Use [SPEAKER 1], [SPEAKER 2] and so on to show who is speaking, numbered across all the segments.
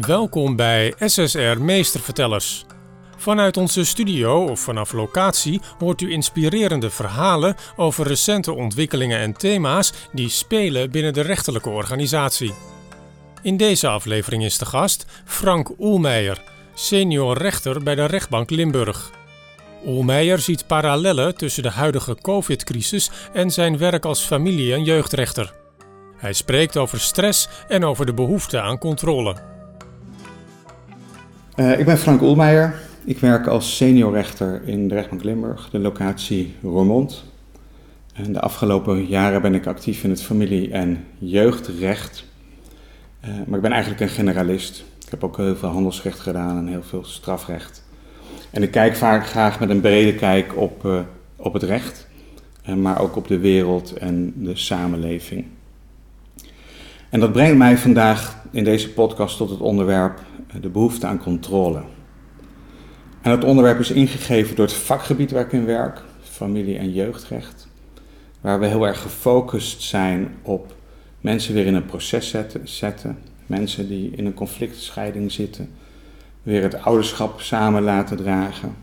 [SPEAKER 1] Welkom bij SSR Meestervertellers. Vanuit onze studio of vanaf locatie hoort u inspirerende verhalen over recente ontwikkelingen en thema's die spelen binnen de rechterlijke organisatie. In deze aflevering is de gast Frank Oelmeijer, senior rechter bij de rechtbank Limburg. Oelmeijer ziet parallellen tussen de huidige COVID-crisis en zijn werk als familie- en jeugdrechter. Hij spreekt over stress en over de behoefte aan controle.
[SPEAKER 2] Uh, ik ben Frank Oelmeijer. Ik werk als seniorrechter in de rechtbank Limburg, de locatie Roermond. En de afgelopen jaren ben ik actief in het familie- en jeugdrecht. Uh, maar ik ben eigenlijk een generalist. Ik heb ook heel veel handelsrecht gedaan en heel veel strafrecht. En ik kijk vaak graag met een brede kijk op, uh, op het recht, maar ook op de wereld en de samenleving. En dat brengt mij vandaag in deze podcast tot het onderwerp de behoefte aan controle. En dat onderwerp is ingegeven door het vakgebied waar ik in werk, familie- en jeugdrecht, waar we heel erg gefocust zijn op mensen weer in een proces zetten, zetten mensen die in een conflictscheiding zitten, weer het ouderschap samen laten dragen.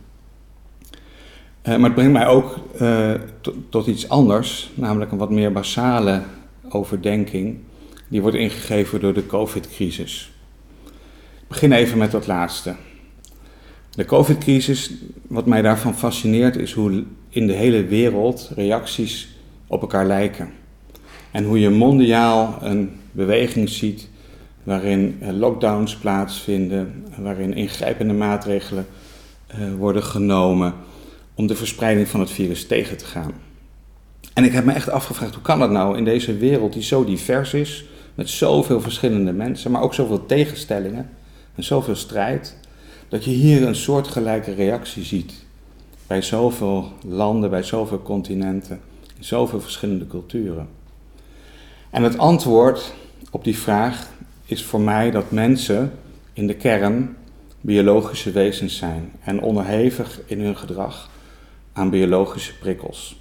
[SPEAKER 2] Uh, maar het brengt mij ook uh, tot iets anders, namelijk een wat meer basale overdenking die wordt ingegeven door de COVID-crisis. Begin even met dat laatste. De COVID-crisis, wat mij daarvan fascineert, is hoe in de hele wereld reacties op elkaar lijken. En hoe je mondiaal een beweging ziet waarin lockdowns plaatsvinden, waarin ingrijpende maatregelen uh, worden genomen om de verspreiding van het virus tegen te gaan. En ik heb me echt afgevraagd, hoe kan dat nou in deze wereld die zo divers is, met zoveel verschillende mensen, maar ook zoveel tegenstellingen en zoveel strijd, dat je hier een soortgelijke reactie ziet bij zoveel landen, bij zoveel continenten, in zoveel verschillende culturen. En het antwoord op die vraag is voor mij dat mensen in de kern biologische wezens zijn en onderhevig in hun gedrag aan biologische prikkels.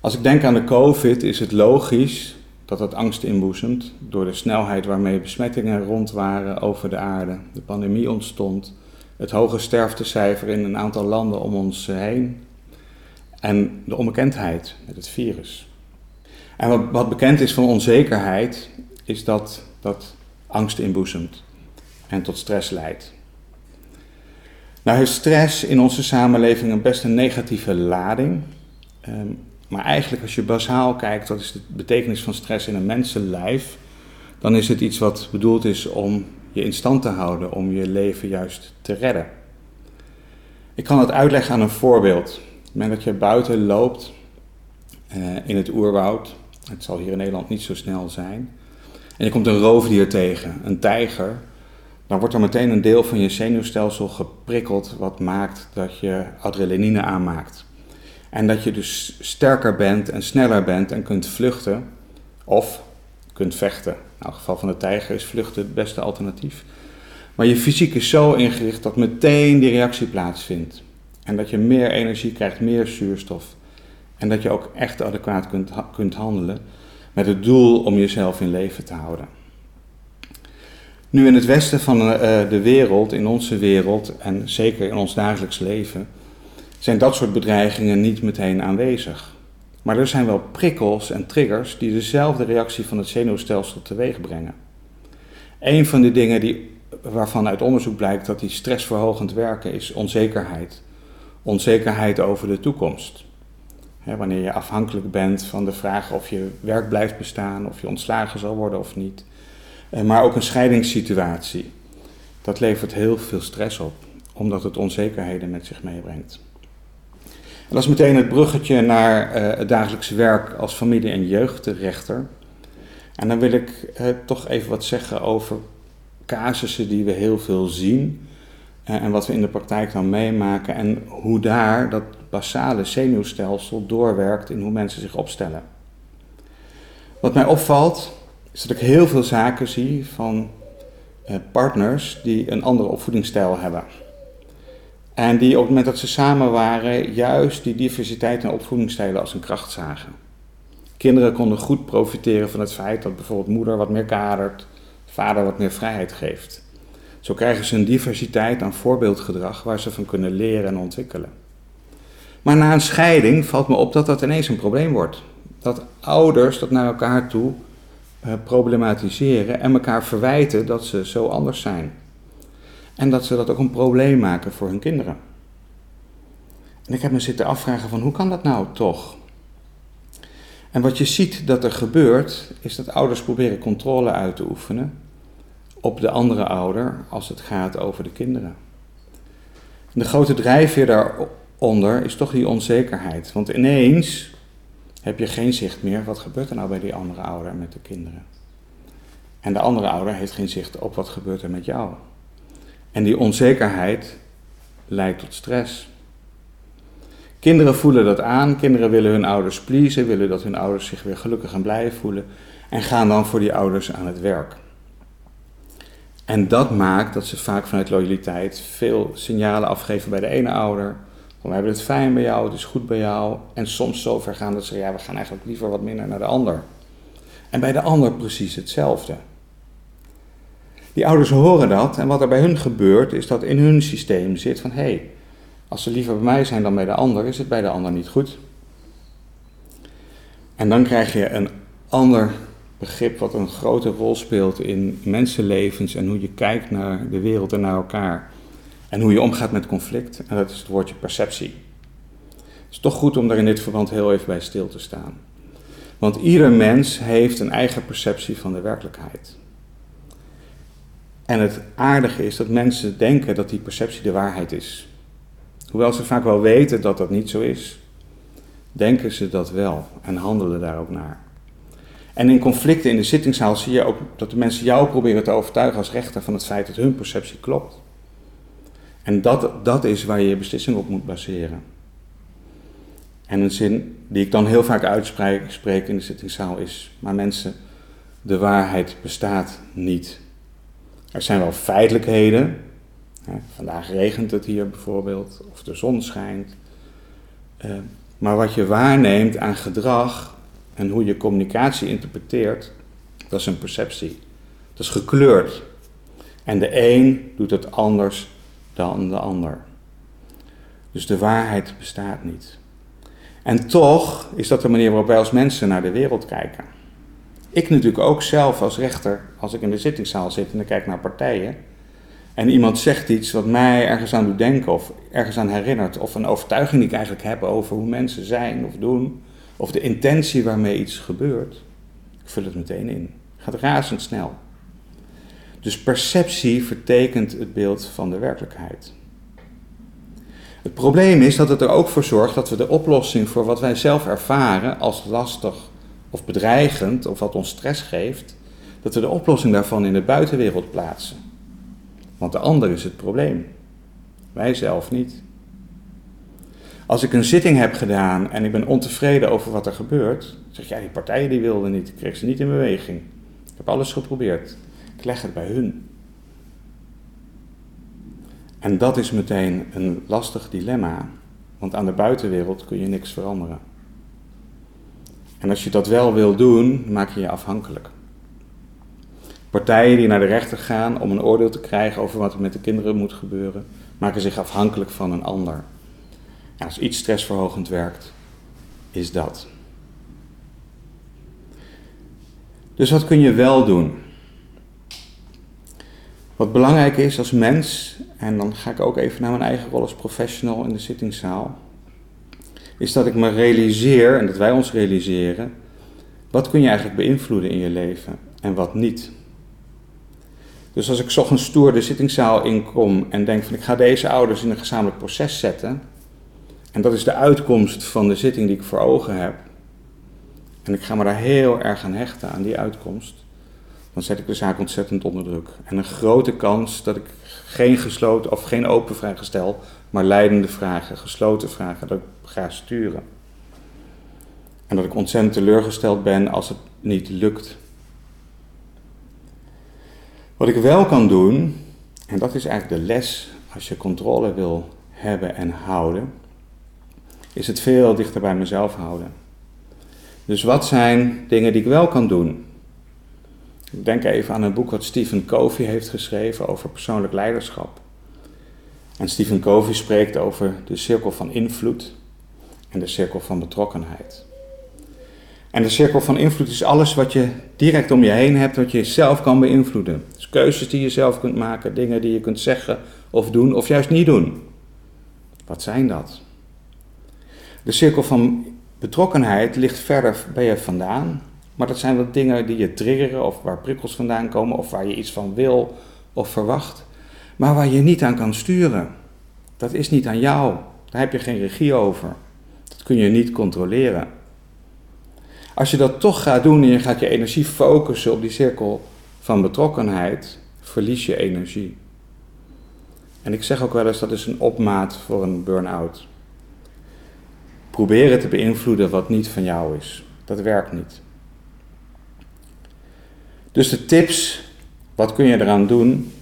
[SPEAKER 2] Als ik denk aan de COVID is het logisch dat het angst inboezemt door de snelheid waarmee besmettingen rond waren over de aarde. De pandemie ontstond, het hoge sterftecijfer in een aantal landen om ons heen en de onbekendheid met het virus. En wat, wat bekend is van onzekerheid, is dat dat angst inboezemt en tot stress leidt. Nou heeft stress in onze samenleving een best een negatieve lading. Um, maar eigenlijk als je basaal kijkt, wat is de betekenis van stress in een mensenlijf, dan is het iets wat bedoeld is om je in stand te houden, om je leven juist te redden. Ik kan het uitleggen aan een voorbeeld. Op moment dat je buiten loopt uh, in het oerwoud, het zal hier in Nederland niet zo snel zijn, en je komt een roofdier tegen, een tijger, dan wordt er meteen een deel van je zenuwstelsel geprikkeld wat maakt dat je adrenaline aanmaakt. En dat je dus sterker bent en sneller bent en kunt vluchten of kunt vechten. Nou, in het geval van de tijger is vluchten het beste alternatief. Maar je fysiek is zo ingericht dat meteen die reactie plaatsvindt. En dat je meer energie krijgt, meer zuurstof. En dat je ook echt adequaat kunt, kunt handelen met het doel om jezelf in leven te houden. Nu in het westen van de wereld, in onze wereld en zeker in ons dagelijks leven, zijn dat soort bedreigingen niet meteen aanwezig. Maar er zijn wel prikkels en triggers die dezelfde reactie van het zenuwstelsel teweeg brengen. Een van de dingen die, waarvan uit onderzoek blijkt dat die stressverhogend werken is onzekerheid. Onzekerheid over de toekomst. wanneer je afhankelijk bent van de vraag of je werk blijft bestaan, of je ontslagen zal worden of niet. Eh, maar ook een scheidingssituatie. Dat levert heel veel stress op, omdat het onzekerheden met zich meebrengt. Dat is meteen het bruggetje naar uh, het dagelijkse werk als familie- en jeugdrechter. En dan wil ik uh, toch even wat zeggen over casussen die we heel veel zien. Uh, en wat we in de praktijk dan meemaken. En hoe daar dat basale zenuwstelsel doorwerkt in hoe mensen zich opstellen. Wat mij opvalt, is dat ik heel veel zaken zie van partners die een andere opvoedingsstijl hebben. En die op het moment dat ze samen waren, juist die diversiteit en opvoedingsstijlen als een kracht zagen. Kinderen konden goed profiteren van het feit dat bijvoorbeeld moeder wat meer kadert, vader wat meer vrijheid geeft. Zo krijgen ze een diversiteit aan voorbeeldgedrag waar ze van kunnen leren en ontwikkelen. Maar na een scheiding valt me op dat dat ineens een probleem wordt. Dat ouders dat naar elkaar toe uh, problematiseren en elkaar verwijten dat ze zo anders zijn. En dat ze dat ook een probleem maken voor hun kinderen. En ik heb me zitten afvragen van hoe kan dat nou toch? En wat je ziet dat er gebeurt, is dat ouders proberen controle uit te oefenen op de andere ouder als het gaat over de kinderen. de grote drijfveer daaronder is toch die onzekerheid. Want ineens heb je geen zicht meer, wat gebeurt er nou bij die andere ouder met de kinderen? En de andere ouder heeft geen zicht op wat gebeurt er met jou. En die onzekerheid leidt tot stress. Kinderen voelen dat aan, kinderen willen hun ouders pleasen, willen dat hun ouders zich weer gelukkig en blij voelen en gaan dan voor die ouders aan het werk. En dat maakt dat ze vaak vanuit loyaliteit veel signalen afgeven bij de ene ouder. we hebben het fijn bij jou, het is goed bij jou. En soms zo ver gaan dat ze, ja, we gaan eigenlijk liever wat minder naar de ander. En bij de ander precies hetzelfde. Die ouders horen dat en wat er bij hun gebeurt is dat in hun systeem zit van hé, hey, als ze liever bij mij zijn dan bij de ander, is het bij de ander niet goed. En dan krijg je een ander begrip wat een grote rol speelt in mensenlevens en hoe je kijkt naar de wereld en naar elkaar. En hoe je omgaat met conflict. En dat is het woordje perceptie. Het is toch goed om daar in dit verband heel even bij stil te staan. Want ieder mens heeft een eigen perceptie van de werkelijkheid. En het aardige is dat mensen denken dat die perceptie de waarheid is. Hoewel ze vaak wel weten dat dat niet zo is, denken ze dat wel en handelen daar ook naar. En in conflicten in de zittingszaal zie je ook dat de mensen jou proberen te overtuigen als rechter van het feit dat hun perceptie klopt. En dat, dat is waar je je beslissing op moet baseren. En een zin die ik dan heel vaak uitspreek in de zittingszaal is: Maar mensen, de waarheid bestaat niet. Er zijn wel feitelijkheden. Vandaag regent het hier bijvoorbeeld, of de zon schijnt. Eh, maar wat je waarneemt aan gedrag, en hoe je communicatie interpreteert, dat is een perceptie. Dat is gekleurd. En de een doet het anders dan de ander. Dus de waarheid bestaat niet. En toch is dat de manier waarop wij als mensen naar de wereld kijken. Ik natuurlijk ook zelf als rechter, als ik in de zittingszaal zit en ik kijk naar partijen. En iemand zegt iets wat mij ergens aan doet denken of ergens aan herinnert. Of een overtuiging die ik eigenlijk heb over hoe mensen zijn of doen of de intentie waarmee iets gebeurt, ik vul het meteen in. Gaat razendsnel. Dus perceptie vertekent het beeld van de werkelijkheid. Het probleem is dat het er ook voor zorgt dat we de oplossing voor wat wij zelf ervaren als lastig of bedreigend of wat ons stress geeft, dat we de oplossing daarvan in de buitenwereld plaatsen. Want de ander is het probleem. Wij zelf niet. Als ik een zitting heb gedaan en ik ben ontevreden over wat er gebeurt, zeg ja, die partijen die wilden niet, ik kreeg ze niet in beweging. Ik heb alles geprobeerd. Ik leg het bij hun. En dat is meteen een lastig dilemma, want aan de buitenwereld kun je niks veranderen. En als je dat wel wil doen, maak je je afhankelijk. Partijen die naar de rechter gaan om een oordeel te krijgen over wat er met de kinderen moet gebeuren, maken zich afhankelijk van een ander als iets stressverhogend werkt, is dat. Dus wat kun je wel doen? Wat belangrijk is als mens, en dan ga ik ook even naar mijn eigen rol als professional in de zittingszaal, is dat ik me realiseer, en dat wij ons realiseren, wat kun je eigenlijk beïnvloeden in je leven en wat niet. Dus als ik ochtends stoer de zittingszaal inkom en denk van ik ga deze ouders in een gezamenlijk proces zetten, en dat is de uitkomst van de zitting die ik voor ogen heb. En ik ga me daar heel erg aan hechten, aan die uitkomst. Dan zet ik de zaak ontzettend onder druk. En een grote kans dat ik geen gesloten of geen open vragen stel, maar leidende vragen, gesloten vragen, dat ik ga sturen. En dat ik ontzettend teleurgesteld ben als het niet lukt. Wat ik wel kan doen, en dat is eigenlijk de les als je controle wil hebben en houden, is het veel dichter bij mezelf houden. Dus wat zijn dingen die ik wel kan doen? Denk even aan een boek wat Stephen Covey heeft geschreven over persoonlijk leiderschap. En Stephen Covey spreekt over de cirkel van invloed en de cirkel van betrokkenheid. En de cirkel van invloed is alles wat je direct om je heen hebt, wat je zelf kan beïnvloeden. Dus keuzes die je zelf kunt maken, dingen die je kunt zeggen of doen of juist niet doen. Wat zijn dat? De cirkel van betrokkenheid ligt verder bij je vandaan, maar dat zijn wat dingen die je triggeren of waar prikkels vandaan komen of waar je iets van wil of verwacht, maar waar je niet aan kan sturen. Dat is niet aan jou. Daar heb je geen regie over. Kun je niet controleren. Als je dat toch gaat doen en je gaat je energie focussen op die cirkel van betrokkenheid, verlies je energie. En ik zeg ook wel eens dat is een opmaat voor een burn-out. Proberen te beïnvloeden wat niet van jou is. Dat werkt niet. Dus de tips, wat kun je eraan doen?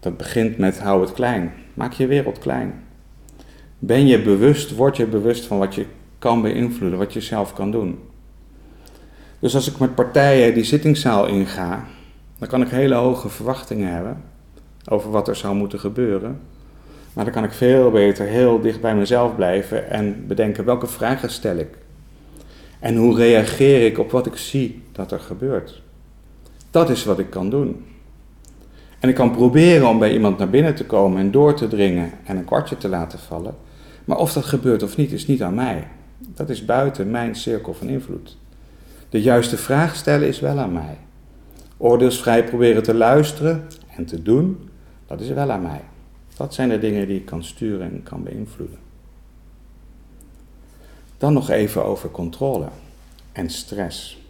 [SPEAKER 2] Dat begint met hou het klein. Maak je wereld klein. Ben je bewust, word je bewust van wat je kan beïnvloeden, wat je zelf kan doen. Dus als ik met partijen die zittingszaal inga, dan kan ik hele hoge verwachtingen hebben over wat er zou moeten gebeuren. Maar dan kan ik veel beter heel dicht bij mezelf blijven en bedenken welke vragen stel ik. En hoe reageer ik op wat ik zie dat er gebeurt. Dat is wat ik kan doen. En ik kan proberen om bij iemand naar binnen te komen en door te dringen en een kwartje te laten vallen. Maar of dat gebeurt of niet, is niet aan mij. Dat is buiten mijn cirkel van invloed. De juiste vraag stellen is wel aan mij. Oordeelsvrij proberen te luisteren en te doen, dat is wel aan mij. Dat zijn de dingen die ik kan sturen en kan beïnvloeden. Dan nog even over controle en stress.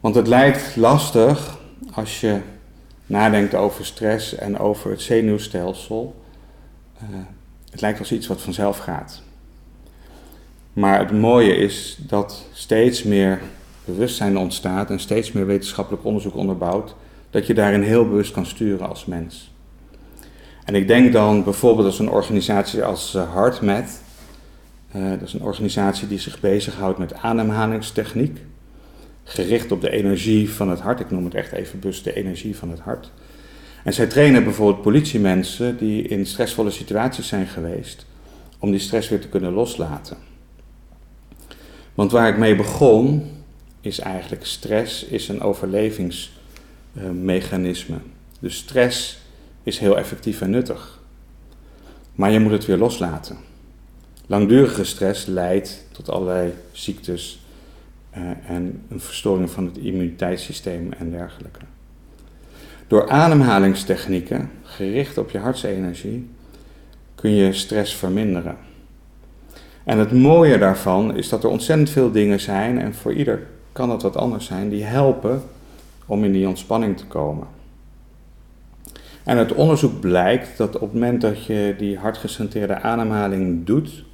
[SPEAKER 2] Want het lijkt lastig als je nadenkt over stress en over het zenuwstelsel. Uh, het lijkt als iets wat vanzelf gaat. Maar het mooie is dat steeds meer bewustzijn ontstaat en steeds meer wetenschappelijk onderzoek onderbouwt dat je daarin heel bewust kan sturen als mens. En ik denk dan bijvoorbeeld als een organisatie als HeartMath. Uh, dat is een organisatie die zich bezighoudt met ademhalingstechniek. Gericht op de energie van het hart. Ik noem het echt even bewust de energie van het hart. En zij trainen bijvoorbeeld politiemensen die in stressvolle situaties zijn geweest. Om die stress weer te kunnen loslaten. Want waar ik mee begon, is eigenlijk stress is een overlevingsmechanisme. dus stress is heel effectief en nuttig. Maar je moet het weer loslaten. Langdurige stress leidt tot allerlei ziektes uh, en een verstoring van het immuniteitssysteem en dergelijke. Door ademhalingstechnieken, gericht op je hartsenergie, kun je stress verminderen. En het mooie daarvan is dat er ontzettend veel dingen zijn, en voor ieder kan dat wat anders zijn, die helpen om in die ontspanning te komen. En het onderzoek blijkt dat op het moment dat je die hartgecentreerde ademhaling doet,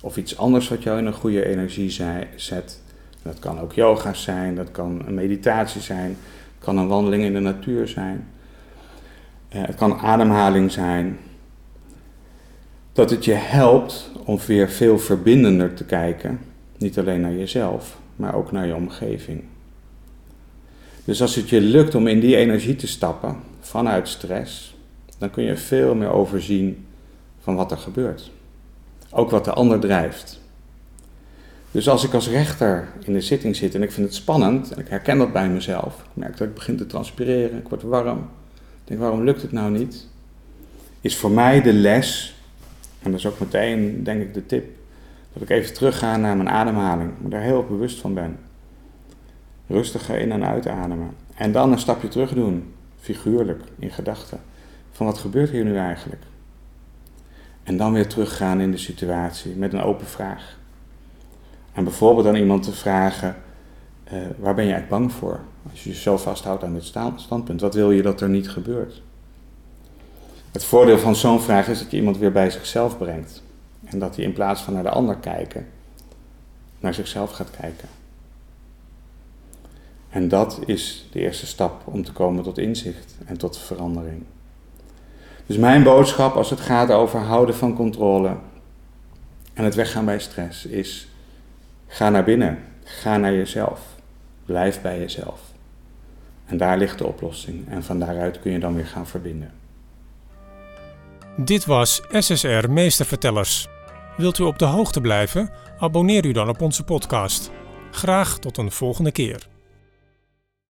[SPEAKER 2] of iets anders wat jou in een goede energie zet, dat kan ook yoga zijn, dat kan een meditatie zijn, het kan een wandeling in de natuur zijn, eh, het kan ademhaling zijn, dat het je helpt om weer veel verbindender te kijken, niet alleen naar jezelf, maar ook naar je omgeving. Dus als het je lukt om in die energie te stappen vanuit stress, dan kun je veel meer overzien van wat er gebeurt. Ook wat de ander drijft. Dus als ik als rechter in de zitting zit en ik vind het spannend, en ik herken dat bij mezelf, ik merk dat ik begin te transpireren, ik word warm, ik denk waarom lukt het nou niet? Is voor mij de les, en dat is ook meteen denk ik de tip, dat ik even terugga naar mijn ademhaling, me daar heel bewust van ben. Rustig in- en uitademen. En dan een stapje terug doen, figuurlijk, in gedachten. Van wat gebeurt hier nu eigenlijk? En dan weer teruggaan in de situatie met een open vraag. En bijvoorbeeld aan iemand te vragen, uh, waar ben je eigenlijk bang voor? Als je je zo vasthoudt aan dit standpunt, wat wil je dat er niet gebeurt? Het voordeel van zo'n vraag is dat je iemand weer bij zichzelf brengt. En dat hij in plaats van naar de ander kijken, naar zichzelf gaat kijken. En dat is de eerste stap om te komen tot inzicht en tot verandering. Dus mijn boodschap als het gaat over houden van controle en het weggaan bij stress is: ga naar binnen, ga naar jezelf, blijf bij jezelf. En daar ligt de oplossing. En van daaruit kun je dan weer gaan verbinden.
[SPEAKER 1] Dit was SSR Meestervertellers. Wilt u op de hoogte blijven? Abonneer u dan op onze podcast. Graag tot een volgende keer.